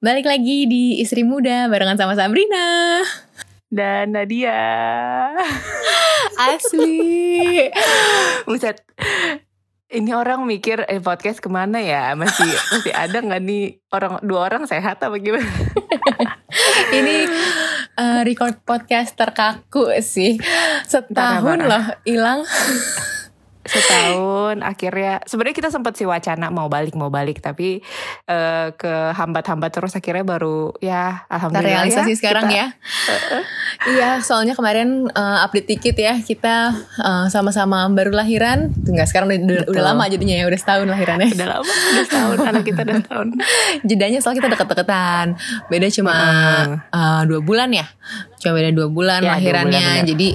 Balik lagi di Istri Muda barengan sama Sabrina. Dan Nadia. Asli. Buset. Ini orang mikir eh podcast ke mana ya? Masih masih ada nggak nih? Orang dua orang sehat apa gimana? Ini uh, record podcast terkaku sih. Setahun loh hilang setahun akhirnya sebenarnya kita sempat sih wacana mau balik mau balik tapi eh, ke hambat-hambat terus akhirnya baru ya alhamdulillah Terrealisasi ya, sekarang kita- ya. Iya soalnya kemarin uh, update dikit ya Kita uh, sama-sama baru lahiran. Enggak sekarang udah, udah, lama jadinya ya Udah setahun lahirannya. Udah lama udah setahun anak kita udah setahun. Jedanya soalnya kita deket-deketan. Beda cuma Heeh. uh, dua bulan ya Cuma beda dua bulan Ya, dua lahirannya. bulan, benar. Jadi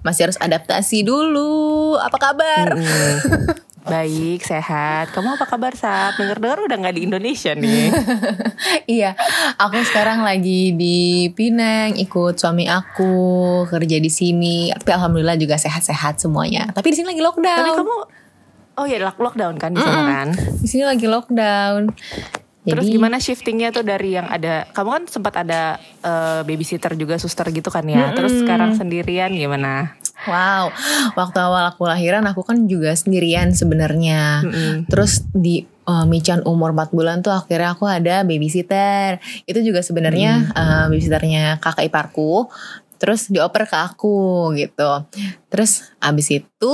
masih harus adaptasi dulu. Apa kabar? Mm-mm. baik sehat. Kamu apa kabar Sab dengar-dengar udah nggak di Indonesia nih. Iya Aku sekarang lagi di Pineng Ikut suami aku Kerja di sini. Tapi alhamdulillah juga sehat-sehat semuanya. Tapi di sini lagi lockdown. Tapi kamu oh ya lock- lockdown kan di sana Mm-mm. kan? Di sini lagi lockdown Terus Jadi- gimana shiftingnya tuh dari yang ada kamu kan sempat ada eh, babysitter juga suster gitu kan ya. Terus sekarang sendirian gimana? Wow, waktu awal aku lahiran aku kan juga sendirian sebenarnya. Terus di uh, Mican umur 4 bulan tuh akhirnya aku ada babysitter. Itu juga sebenarnya uh, babysitternya kakak iparku. Terus dioper ke aku gitu. Terus abis itu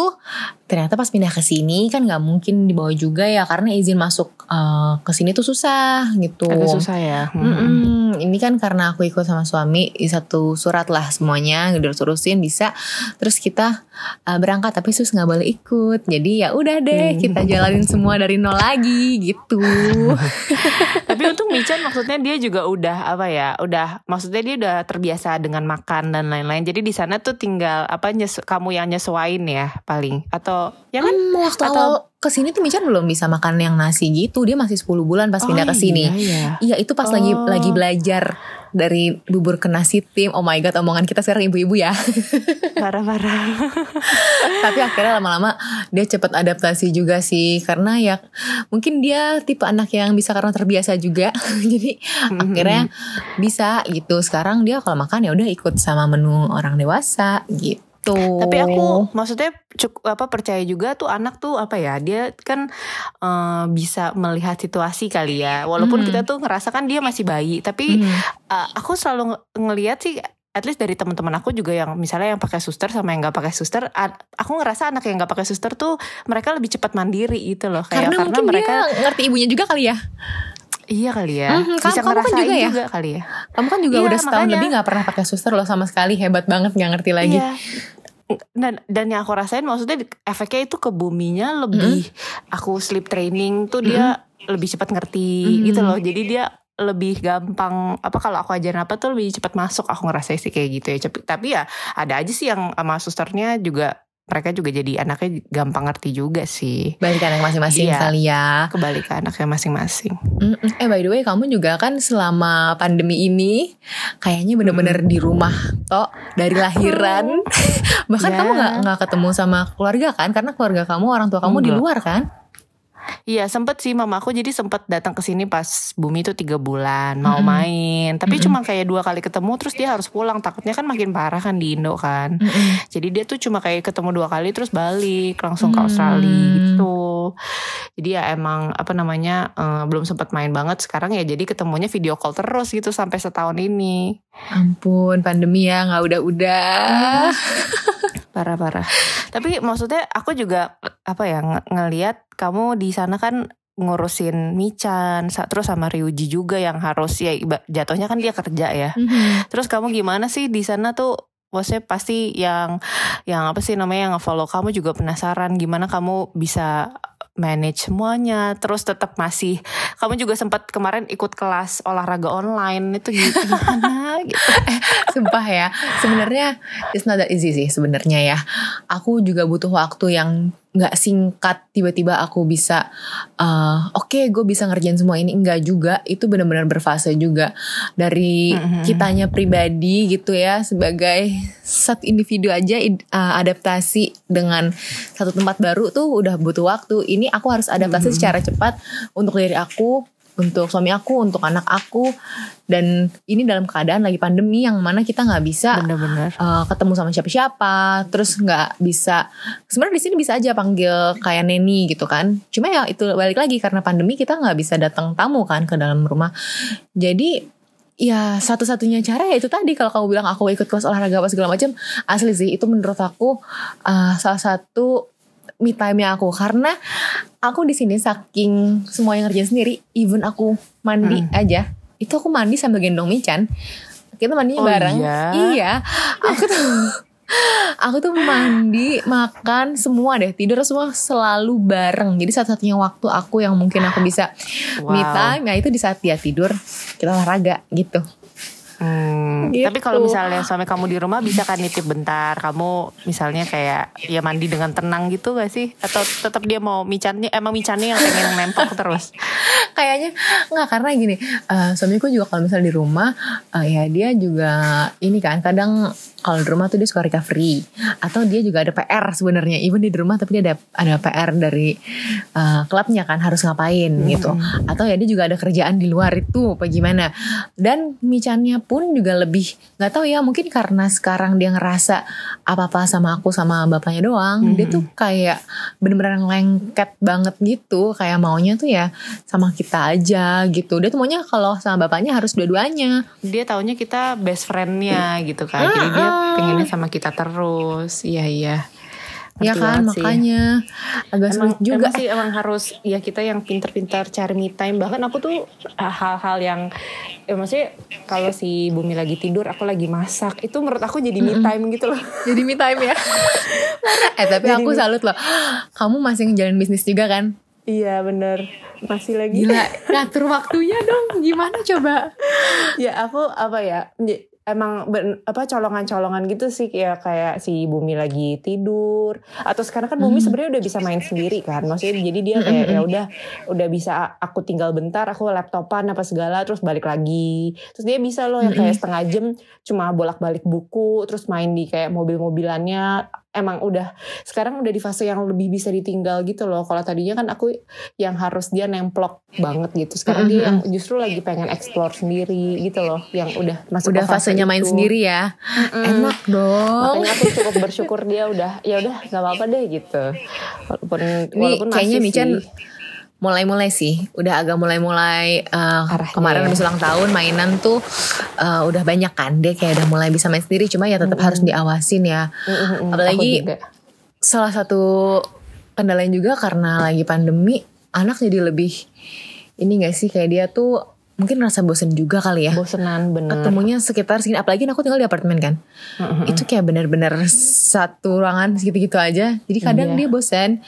ternyata pas pindah ke sini kan nggak mungkin dibawa juga ya karena izin masuk uh, ke sini tuh susah gitu. Agak susah ya. Mm-mm. Mm-mm. Ini kan karena aku ikut sama suami di satu surat lah semuanya urusin bisa. Terus kita uh, berangkat tapi sus nggak boleh ikut. Jadi ya udah deh Hmm. kita jalanin semua dari nol lagi gitu. Tapi untung Michan maksudnya dia juga udah apa ya? Udah maksudnya dia udah terbiasa dengan makan dan lain-lain. Jadi di sana tuh tinggal apa nyes- kamu yang nyesuain ya paling atau ya kan? Hmm, waktu Atau- awal ke sini tuh Mican belum bisa makan yang nasi gitu. Dia masih 10 bulan pas pindah Oh, ke sini. Iya, iya. Iya itu pas lagi Oh. lagi belajar dari bubur ke nasi tim. Oh my god omongan kita sekarang ibu-ibu ya. Parah-parah. tapi akhirnya lama-lama dia cepat adaptasi juga sih karena ya mungkin dia tipe anak yang bisa karena terbiasa juga jadi akhirnya bisa gitu sekarang dia kalau makan ya udah ikut sama menu orang dewasa gitu Tapi aku maksudnya cukup apa percaya juga tuh anak tuh apa ya dia kan eh, bisa melihat situasi kali ya walaupun Hmm. kita tuh ngerasakan dia masih bayi tapi Hmm. eh, aku selalu nge- ngelihat sih at least dari teman-teman aku juga yang misalnya yang pakai suster sama yang nggak pakai suster aku ngerasa anak yang nggak pakai suster tuh mereka lebih cepat mandiri gitu loh kayak karena, karena, mereka dia ngerti ibunya juga kali ya iya kali ya kamu- bisa kamu kan ngerasain juga juga, ya? kali ya kamu kan juga Iya, udah setahun makanya. lebih nggak pernah pakai suster loh sama sekali hebat banget nggak ngerti lagi Iya. Dan dan yang aku rasain maksudnya efeknya itu ke buminya lebih aku sleep training tuh dia lebih cepat ngerti Mm. gitu loh. Jadi dia lebih gampang apa kalau aku ajarin apa tuh lebih cepat masuk aku ngerasa sih kayak gitu ya tapi ya ada aja sih yang sama susternya juga mereka juga jadi anaknya gampang ngerti juga sih balik anak masing-masing Iya. kali ya kebalik ke anaknya masing-masing Mm-mm. Eh by the way kamu juga kan selama pandemi ini kayaknya bener-bener di rumah toh dari lahiran bahkan Ya. kamu nggak nggak ketemu sama keluarga kan karena keluarga kamu orang tua kamu di Enggak. luar kan Iya sempet sih mama aku jadi sempet datang ke sini pas bumi tuh tiga bulan mau Mm-mm. main. Tapi Mm-mm. cuma kayak dua kali ketemu terus dia harus pulang. Takutnya kan makin parah kan di Indo kan. Jadi dia tuh cuma kayak ketemu dua kali terus balik langsung ke Hmm. Australia gitu. Jadi ya emang apa namanya eh, belum sempat main banget. Sekarang ya jadi ketemunya video call terus gitu sampai setahun ini. Ampun pandemi ya nggak udah-udah parah-parah. Tapi maksudnya aku juga apa ya ng- ngelihat kamu di sana kan ngurusin Michan terus sama Ryuji juga yang harus ya jatuhnya kan dia kerja ya. Mhm. terus kamu gimana sih di sana tuh? Maksudnya pasti yang yang apa sih namanya yang nge-follow kamu juga penasaran gimana kamu bisa manage semuanya terus tetap masih kamu juga sempat kemarin ikut kelas olahraga online itu gitu gimana gitu Sumpah ya, sebenarnya it's not that easy sih sebenarnya ya. Aku juga butuh waktu yang nggak singkat tiba-tiba aku bisa eh, oke gue bisa ngerjain semua ini. Enggak juga. Itu benar-benar berfase juga. Dari Mhm. kitanya pribadi gitu ya sebagai satu individu aja eh, adaptasi dengan satu tempat baru tuh udah butuh waktu. Ini aku harus adaptasi Mhm. secara cepat untuk diri aku untuk suami aku, untuk anak aku. Dan ini dalam keadaan lagi pandemi yang mana kita nggak bisa Bener-bener. uh, ketemu sama siapa-siapa, terus nggak bisa. Sebenarnya di sini bisa aja panggil kayak neni gitu kan. Cuma ya itu balik lagi karena pandemi kita nggak bisa datang tamu kan ke dalam rumah. Jadi ya satu-satunya cara ya itu tadi kalau kamu bilang aku ikut kelas olahraga apa segala macam asli sih itu menurut aku uh, salah satu me time aku. Karena aku di sini saking semua yang ngerjain sendiri even aku mandi Hmm. aja itu aku mandi sambil gendong Michan. Kita mandinya Oh, bareng. iya? iya. Aku tuh aku tuh mandi makan semua deh. Tidur semua selalu bareng. Jadi satu-satunya waktu aku yang mungkin aku bisa me Wow. time ya itu di saat dia tidur kita olahraga gitu Hmm, Gitu. Tapi kalau misalnya suami kamu di rumah bisa kan nitip bentar. Kamu misalnya kayak ya mandi dengan tenang gitu gak sih? Atau tetap dia mau micannya emang micannya yang pengen nempok terus? kayaknya nggak karena gini eh, suamiku juga kalau misalnya di rumah eh, ya dia juga ini kan kadang kalau di rumah tuh dia suka recovery atau dia juga ada PR sebenarnya even dia di rumah tapi dia ada ada PR dari eh, klubnya kan harus ngapain gitu atau ya dia juga ada kerjaan di luar itu apa gimana dan micannya pun juga lebih nggak tahu ya mungkin karena sekarang dia ngerasa apa apa sama aku sama bapaknya doang dia tuh kayak bener-bener lengket banget gitu kayak maunya tuh ya sama kita aja gitu dia tuh maunya kalau sama bapaknya harus dua-duanya Dia taunya kita best friendnya gitu kan. Jadi dia pengennya sama kita terus. Iya iya. Ya Ngerti kan sih. makanya. Agak Emang, sulit juga. emang sih emang harus ya kita yang pinter-pinter cari me time. Bahkan aku tuh hal-hal yang ya maksudnya kalau si Bumi lagi tidur aku lagi masak itu menurut aku jadi me time gitu loh. Jadi me time ya. Eh tapi Jadi aku salut loh. Kamu masih ngejalanin bisnis juga kan? Iya bener. Masih lagi. Gila ngatur waktunya dong. Gimana coba? Ya aku apa ya emang ben- apa colongan-colongan gitu sih kayak kayak si Bumi lagi tidur. Atau sekarang kan Bumi sebenarnya udah bisa main sendiri kan maksudnya jadi dia kayak ya udah udah bisa aku tinggal bentar aku laptopan apa segala terus balik lagi. Terus dia bisa loh yang kayak setengah jam cuma bolak-balik buku terus main di kayak mobil-mobilannya emang udah sekarang udah di fase yang lebih bisa ditinggal gitu loh. Kalau tadinya kan aku yang harus dia nemplok banget gitu. Sekarang dia yang justru lagi pengen explore sendiri gitu loh yang udah masuk udah ke fase fasenya main itu. sendiri ya? Enak dong. Makanya aku cukup bersyukur dia udah ya udah nggak apa-apa deh gitu. Walaupun Ini walaupun kayaknya masih Michan. Mulai-mulai sih. Udah agak mulai-mulai uh, Arahnya kemarin ya. habis ulang tahun mainan tuh uh, udah banyak kan. Dia kayak udah mulai bisa main sendiri. Cuma ya tetap harus diawasin ya. Mm, mm, mm. apalagi salah satu kendalanya juga karena lagi pandemi anak jadi lebih ini gak sih? Kayak dia tuh mungkin rasa bosen juga kali ya. Bosenan bener. Ketemunya sekitar segini. Apalagi aku tinggal di apartemen kan. Mm, mm, mm. itu kayak bener-bener satu ruangan segitu-gitu aja. Jadi kadang Iya. dia bosan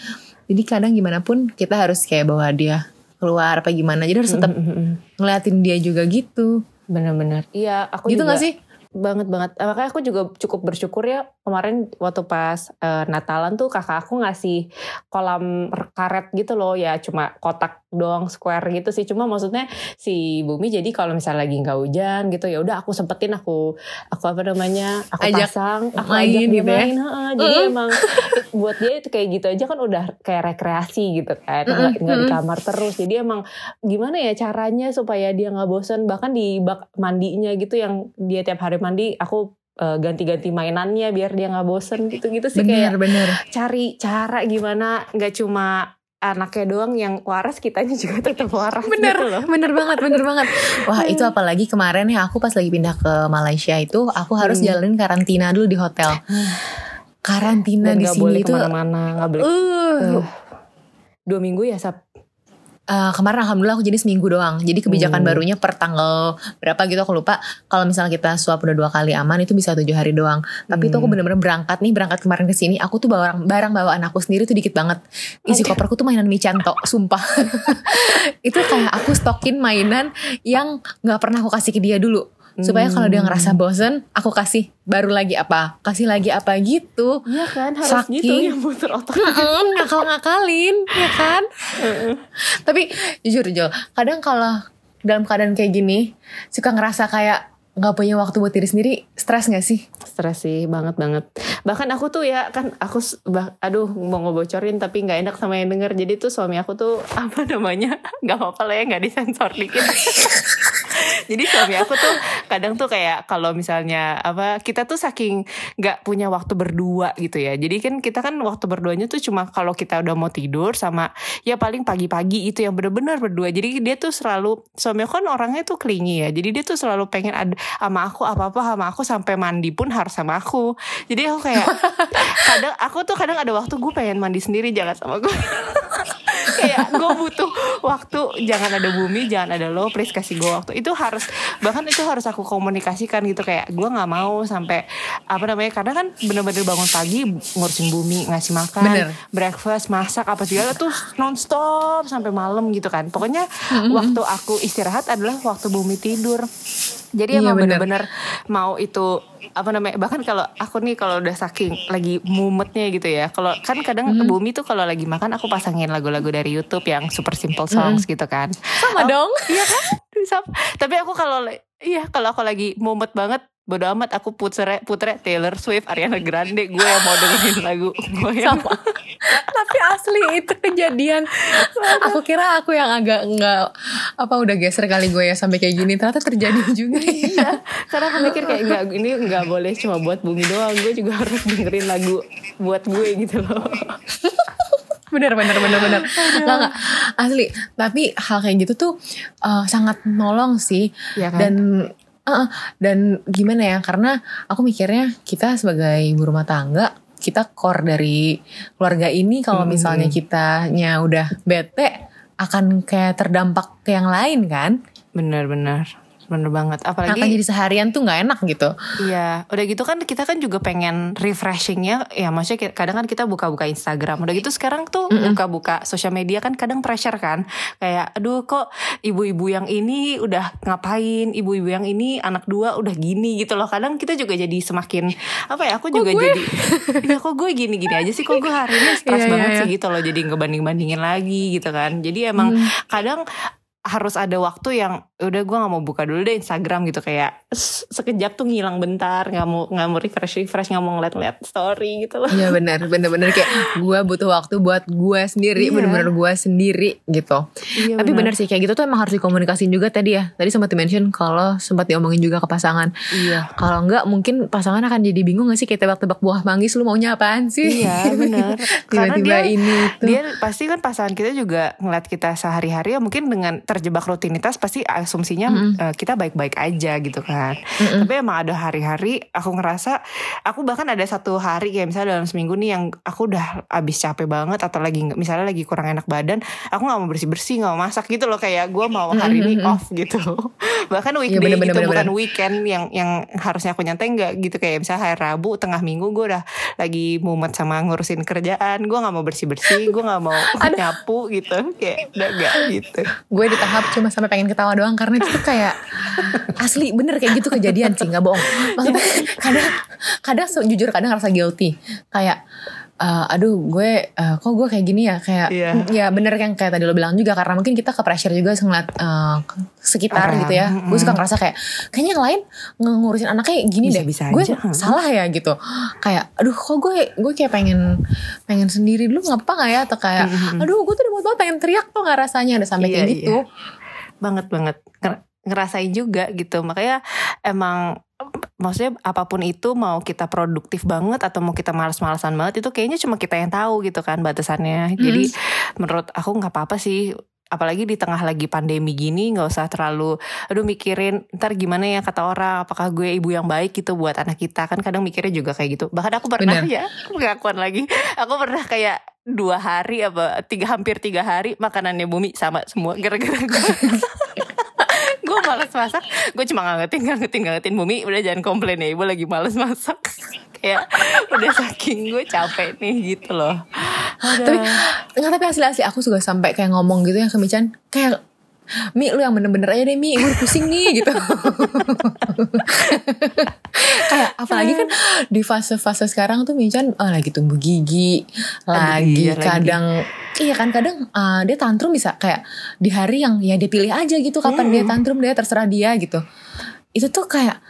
jadi kadang gimana pun kita harus kayak bawa dia keluar apa gimana. Jadi harus tetap Mm, mm, mm. ngeliatin dia juga gitu. Bener-bener iya aku gitu juga gak sih? Banget banget. Eh, makanya aku juga cukup bersyukur ya kemarin waktu pas eh, Natalan tuh kakak aku ngasih kolam karet gitu loh. Ya cuma kotak doang square gitu sih. Cuma maksudnya si Bumi jadi kalau misalnya lagi nggak hujan gitu ya udah aku sempetin aku aku apa namanya aku Ajak pasang aku main ajak dia gitu ya. main heeh. jadi emang buat dia itu kayak gitu aja kan udah kayak rekreasi gitu kan nggak di kamar terus. Jadi emang gimana ya caranya supaya dia nggak bosen? Bahkan di bak mandinya gitu yang dia tiap hari mandi aku eh, ganti-ganti mainannya biar dia nggak bosen gitu-gitu sih kayak bener-bener cari cara gimana. Nggak cuma anaknya doang yang waras kitanya juga tetap waras bener gitu loh. bener banget bener banget. Wah itu apalagi kemarin ya aku pas lagi pindah ke Malaysia itu aku harus Hmm. jalanin karantina dulu di hotel. Karantina dan di sini boleh itu ke mana-mana nggak boleh. Uh, Uh, dua minggu ya sab Eh, kemarin alhamdulillah aku jadi seminggu doang. Jadi kebijakan Hmm. barunya per tanggal berapa gitu aku lupa. Kalau misalnya kita swab udah dua kali aman itu bisa tujuh hari doang. Tapi itu aku Hmm. bener-bener berangkat nih berangkat kemarin ke sini. Aku tuh barang barang bawaan aku sendiri tuh dikit banget. Isi koperku tuh mainan Micanto, sumpah. itu kayak aku stokin mainan yang nggak pernah aku kasih ke dia dulu. Supaya kalau dia ngerasa bosen, aku kasih baru lagi apa, kasih lagi apa? Gitu. Iya kan? Harus Saking- gitu yang muter otak. Mm, ngakal-ngakalin, ya kan? Tapi jujur Jo, kadang kalau dalam keadaan kayak gini suka ngerasa kayak nggak punya waktu buat diri sendiri stres nggak sih? Stres sih banget banget. Bahkan aku tuh ya kan aku bah, aduh mau ngebocorin tapi nggak enak sama yang denger. Jadi tuh suami aku tuh apa namanya nggak apa-apa lah ya nggak disensor dikit jadi suami aku tuh kadang tuh kayak kalau misalnya apa kita tuh saking nggak punya waktu berdua gitu ya. Jadi kan kita kan waktu berduanya tuh cuma kalau kita udah mau tidur sama ya paling pagi-pagi itu yang bener-bener berdua. Jadi dia tuh selalu suami aku kan orangnya tuh klingi ya. Jadi dia tuh selalu pengen ada sama aku apa-apa sama aku sampai mandi pun harus sama aku. Jadi aku kayak kadang aku tuh kadang ada waktu gue pengen mandi sendiri jangan sama gue kayak gue butuh waktu. Jangan ada bumi jangan ada lo please kasih gue waktu. Itu harus bahkan itu harus aku komunikasikan gitu. Kayak gue nggak mau sampai apa namanya karena kan bener-bener bangun pagi ngurusin bumi ngasih makan Bener. breakfast masak apa segala tuh nonstop sampai malam gitu kan. Pokoknya waktu aku istirahat adalah waktu bumi tidur jadi Iya, emang bener. bener-bener mau itu apa namanya bahkan kalau aku nih kalau udah saking lagi mumetnya gitu ya kalau kan kadang bumi tuh kalau lagi makan aku pasangin lagu-lagu dari YouTube yang super simple songs gitu kan. Sama Oh, dong. iya kan? Tapi aku kalau iya kalau aku lagi mumet banget bodo amat aku putere putere Taylor Swift Ariana Grande gue yang mau dengerin lagu gue yang sama. tapi asli itu kejadian. Aku kira aku yang agak nggak apa udah geser kali gue ya sampai kayak gini. Ternyata terjadi juga ya. Iya, karena aku mikir kayak nggak ini nggak boleh cuma buat bumi doang, gue juga harus dengerin lagu buat gue gitu loh. bener bener bener bener. Nggak nggak. Asli. Tapi hal kayak gitu tuh eh, sangat nolong sih. Iya kan? dan eh, dan gimana ya karena aku mikirnya kita sebagai ibu rumah tangga kita core dari keluarga ini kalau Hmm. misalnya kitanya udah bete akan kayak terdampak ke yang lain kan? Bener-bener, bener banget. akan Apalagi jadi seharian tuh nggak enak gitu. Iya, udah gitu kan kita kan juga pengen refreshingnya, ya maksudnya kadang kan kita buka-buka Instagram, udah gitu sekarang tuh buka-buka sosial media kan kadang pressure kan, kayak aduh kok ibu-ibu yang ini udah ngapain, ibu-ibu yang ini anak dua udah gini gitu loh, kadang kita juga jadi semakin apa ya, aku juga jadi, ya kok gue gini-gini aja sih, kok gue hari ini stres Iya, iya, banget iya. sih gitu loh, jadi ngebanding-bandingin lagi gitu kan, jadi emang kadang harus ada waktu yang udah gue nggak mau buka dulu deh Instagram gitu kayak sekejap tuh ngilang bentar nggak mau nggak mau refresh refresh nggak mau ngeliat-ngeliat story gitu loh Iya benar, bener-bener kayak gue butuh waktu buat gue sendiri, Iya. bener-bener gue sendiri gitu. Iya, Tapi bener sih kayak gitu tuh emang harus dikomunikasiin juga tadi ya. Tadi sempat di-mention kalau sempat diomongin juga ke pasangan. iya Kalau enggak mungkin pasangan akan jadi bingung gak sih kayak tebak-tebak buah manggis lu maunya apaan sih? iya benar Tiba-tiba dia ini itu. dia pasti kan pasangan kita juga ngeliat kita sehari-hari ya mungkin dengan terjebak rutinitas pasti asumsinya eh, kita baik-baik aja gitu kan. Tapi emang ada hari-hari aku ngerasa aku bahkan ada satu hari kayak misalnya dalam seminggu nih yang aku udah abis capek banget atau lagi misalnya lagi kurang enak badan aku nggak mau bersih-bersih nggak mau masak gitu loh kayak gue mau hari ini off gitu bahkan weekday bener, bener, gitu bener, bukan bener. weekend yang yang harusnya aku nyantai nggak gitu. Kayak misalnya hari Rabu tengah minggu gue udah lagi mumet sama ngurusin kerjaan gue nggak mau bersih bersih gue nggak mau nyapu gitu. Kayak udah gak gitu. Gue di tahap cuma sampai pengen ketawa doang karena itu tuh kayak asli bener kayak gitu kejadian sih nggak bohong. Maksudnya kadang kadang se- jujur kadang ngerasa guilty. Kayak eh, aduh gue eh, kok gue kayak gini ya? Kayak Iya. ya bener kan kayak tadi lo bilang juga karena mungkin kita ke pressure juga ngeliat eh, sekitar Orang, gitu ya. Mm-mm. gue suka ngerasa kayak kayaknya yang lain ngurusin anaknya gini deh. Gue aja, salah ya gitu. Kayak aduh kok gue gue kayak pengen pengen sendiri dulu nggak apa nggak ya? Atau kayak Mm-mm. aduh gue tuh udah mau banget pengen teriak tuh nggak rasanya. Ada sampai Iya, kayak gitu. banget banget. Nger- ngerasain juga gitu. Makanya emang maksudnya apa pun itu mau kita produktif banget atau mau kita malas-malasan banget itu kayaknya cuma kita yang tahu gitu kan batasannya. Jadi menurut aku nggak apa-apa sih. Apalagi di tengah lagi pandemi gini nggak usah terlalu aduh mikirin ntar gimana ya kata orang apakah gue ibu yang baik gitu buat anak kita? Kan kadang mikirnya juga kayak gitu. Bahkan aku pernah Bener. ya pengakuan lagi. Aku pernah kayak dua hari apa tiga hampir tiga hari makanannya bumi sama semua gara-gara gue malas masak. Gue cuma ngangetin ngangetin ngangetin. Bumi udah jangan komplain ya ibu lagi malas masak. Kayak udah saking gue capek nih gitu loh. Tapi nggak tapi asli asli aku juga sampai kayak ngomong gitu ya ke Michan. Kayak Mi lu yang bener-bener aja deh Mi. Gue pusing nih gitu apalagi kan di fase-fase sekarang tuh Michan eh, lagi tumbuh gigi lagi iya, lagi. kadang iya kan kadang eh, dia tantrum bisa kayak di hari yang ya dia pilih aja gitu kapan dia tantrum dia terserah dia gitu itu tuh kayak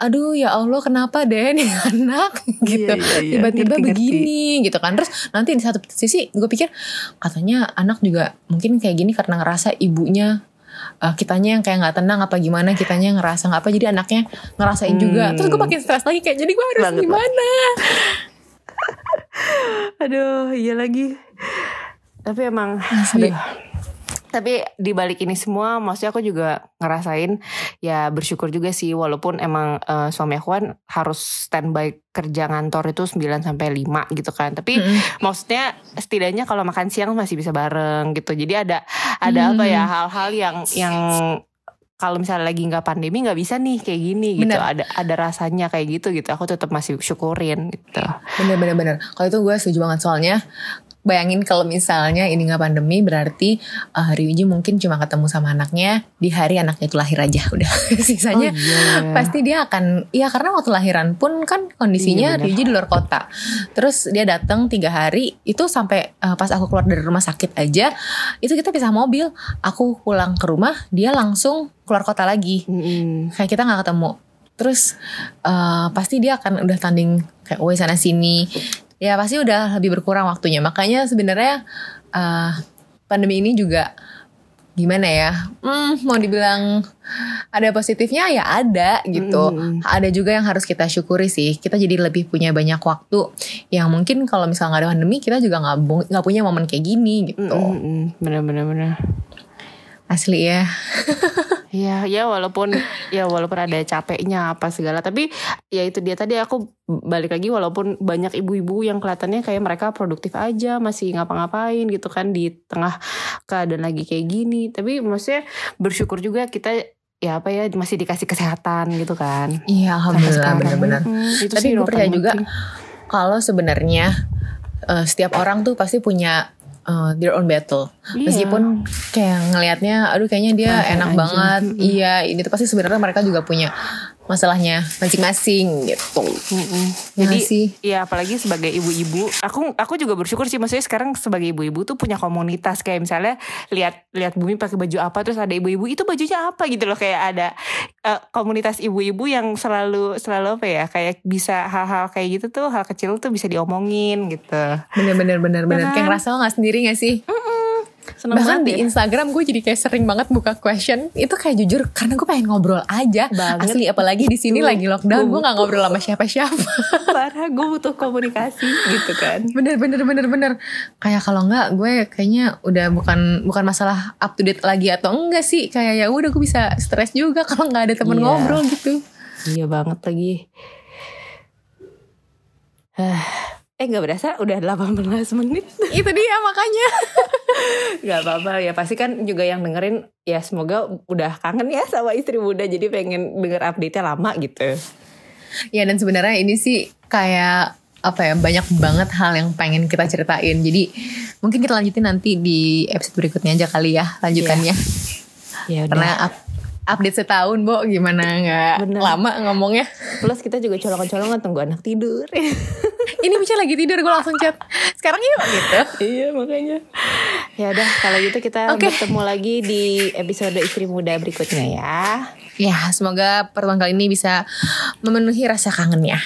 aduh ya Allah kenapa deh nih anak gitu iya, iya. tiba-tiba Ngerti, ngerti. begini gitu kan terus nanti di satu sisi gue pikir katanya anak juga mungkin kayak gini karena ngerasa ibunya uh, kitanya yang kayak nggak tenang apa gimana kitanya ngerasa nggak apa jadi anaknya ngerasain juga Hmm. terus gue makin stres lagi kayak jadi gue harus Banget, gimana Aduh, iya lagi. Tapi emang Asli. aduh. Tapi di balik ini semua, maksudnya aku juga ngerasain ya bersyukur juga sih walaupun emang eh, suami aku kan harus standby kerja ngantor itu 9 sampai 5 gitu kan. Tapi Mm-mm. maksudnya setidaknya kalau makan siang masih bisa bareng gitu. Jadi ada ada apa ya hal-hal yang yang kalau misalnya lagi nggak pandemi nggak bisa nih kayak gini gitu. Bener. Ada ada rasanya kayak gitu gitu. Aku tetap masih syukurin gitu. bener bener bener kalau itu gue setuju banget soalnya bayangin kalau misalnya ini nggak pandemi berarti uh, Ryuji mungkin cuma ketemu sama anaknya di hari anaknya itu lahir aja udah sisanya Oh, iya. pasti dia akan iya karena waktu lahiran pun kan kondisinya Iya, benar. Ryuji di luar kota terus dia datang tiga hari itu sampai uh, pas aku keluar dari rumah sakit aja itu kita pisah mobil aku pulang ke rumah dia langsung keluar kota lagi Mm-mm. kayak kita nggak ketemu terus uh, pasti dia akan udah tanding kayak away sana sini ya pasti udah lebih berkurang waktunya makanya sebenarnya uh, pandemi ini juga gimana ya hmm, mau dibilang ada positifnya ya ada gitu Mm-mm. ada juga yang harus kita syukuri sih kita jadi lebih punya banyak waktu yang mungkin kalau misalnya nggak ada pandemi kita juga nggak punya momen kayak gini gitu Mm-mm. Bener bener bener. Asli ya. Ya, ya walaupun ya walaupun ada capeknya apa segala, tapi ya itu dia tadi aku balik lagi walaupun banyak ibu-ibu yang kelihatannya kayak mereka produktif aja, masih ngapa-ngapain gitu kan di tengah keadaan lagi kayak gini. Tapi maksudnya bersyukur juga kita ya apa ya masih dikasih kesehatan gitu kan. iya alhamdulillah benar-benar. Hmm, itu Tapi sih gue percaya juga kalau sebenarnya eh, setiap orang tuh pasti punya eh, their own battle. Iya. Meskipun kayak ngelihatnya, aduh kayaknya dia enak aja. banget. Mm-mm. Iya, ini tuh pasti sebenarnya mereka juga punya masalahnya masing-masing gitu. Mm-mm. Ya Jadi nggak sih? ya apalagi sebagai ibu-ibu, aku aku juga bersyukur sih maksudnya sekarang sebagai ibu-ibu tuh punya komunitas kayak misalnya lihat lihat Bumi pakai baju apa terus ada ibu-ibu itu bajunya apa gitu loh kayak ada eh, komunitas ibu-ibu yang selalu selalu apa ya kayak bisa hal-hal kayak gitu tuh hal kecil tuh bisa diomongin gitu. Bener-bener bener-bener Ya kayak kan? ngerasa lo gak sendiri gak sih? Seneng Bahkan di ya. Instagram gue jadi kayak sering banget buka question itu kayak jujur karena gue pengen ngobrol aja. Banget. Asli apalagi di sini lagi lockdown Gue gue gak ngobrol sama siapa-siapa. parah gue butuh komunikasi gitu kan. bener bener bener bener kayak kalau nggak gue kayaknya udah bukan bukan masalah up to date lagi atau enggak sih kayak ya udah gue bisa stres juga kalau nggak ada temen Iya. ngobrol gitu Iya banget lagi. Eh nggak berasa udah 18 menit. itu dia makanya. Gak apa-apa ya pasti kan juga yang dengerin ya semoga udah kangen ya sama istri muda jadi pengen denger update-nya lama gitu. ya dan sebenarnya ini sih kayak apa ya banyak banget hal yang pengen kita ceritain. Jadi mungkin kita lanjutin nanti di episode berikutnya aja kali ya lanjutannya. Ya. Karena up- update setahun Bo gimana nggak lama ngomongnya Plus kita juga colongan-colongan tunggu anak tidur. ini Micha lagi tidur gue langsung chat sekarang yuk gitu iya makanya. Ya udah kalau gitu kita Oke. bertemu lagi di episode istri muda berikutnya ya. Ya, semoga pertemuan kali ini bisa memenuhi rasa kangennya.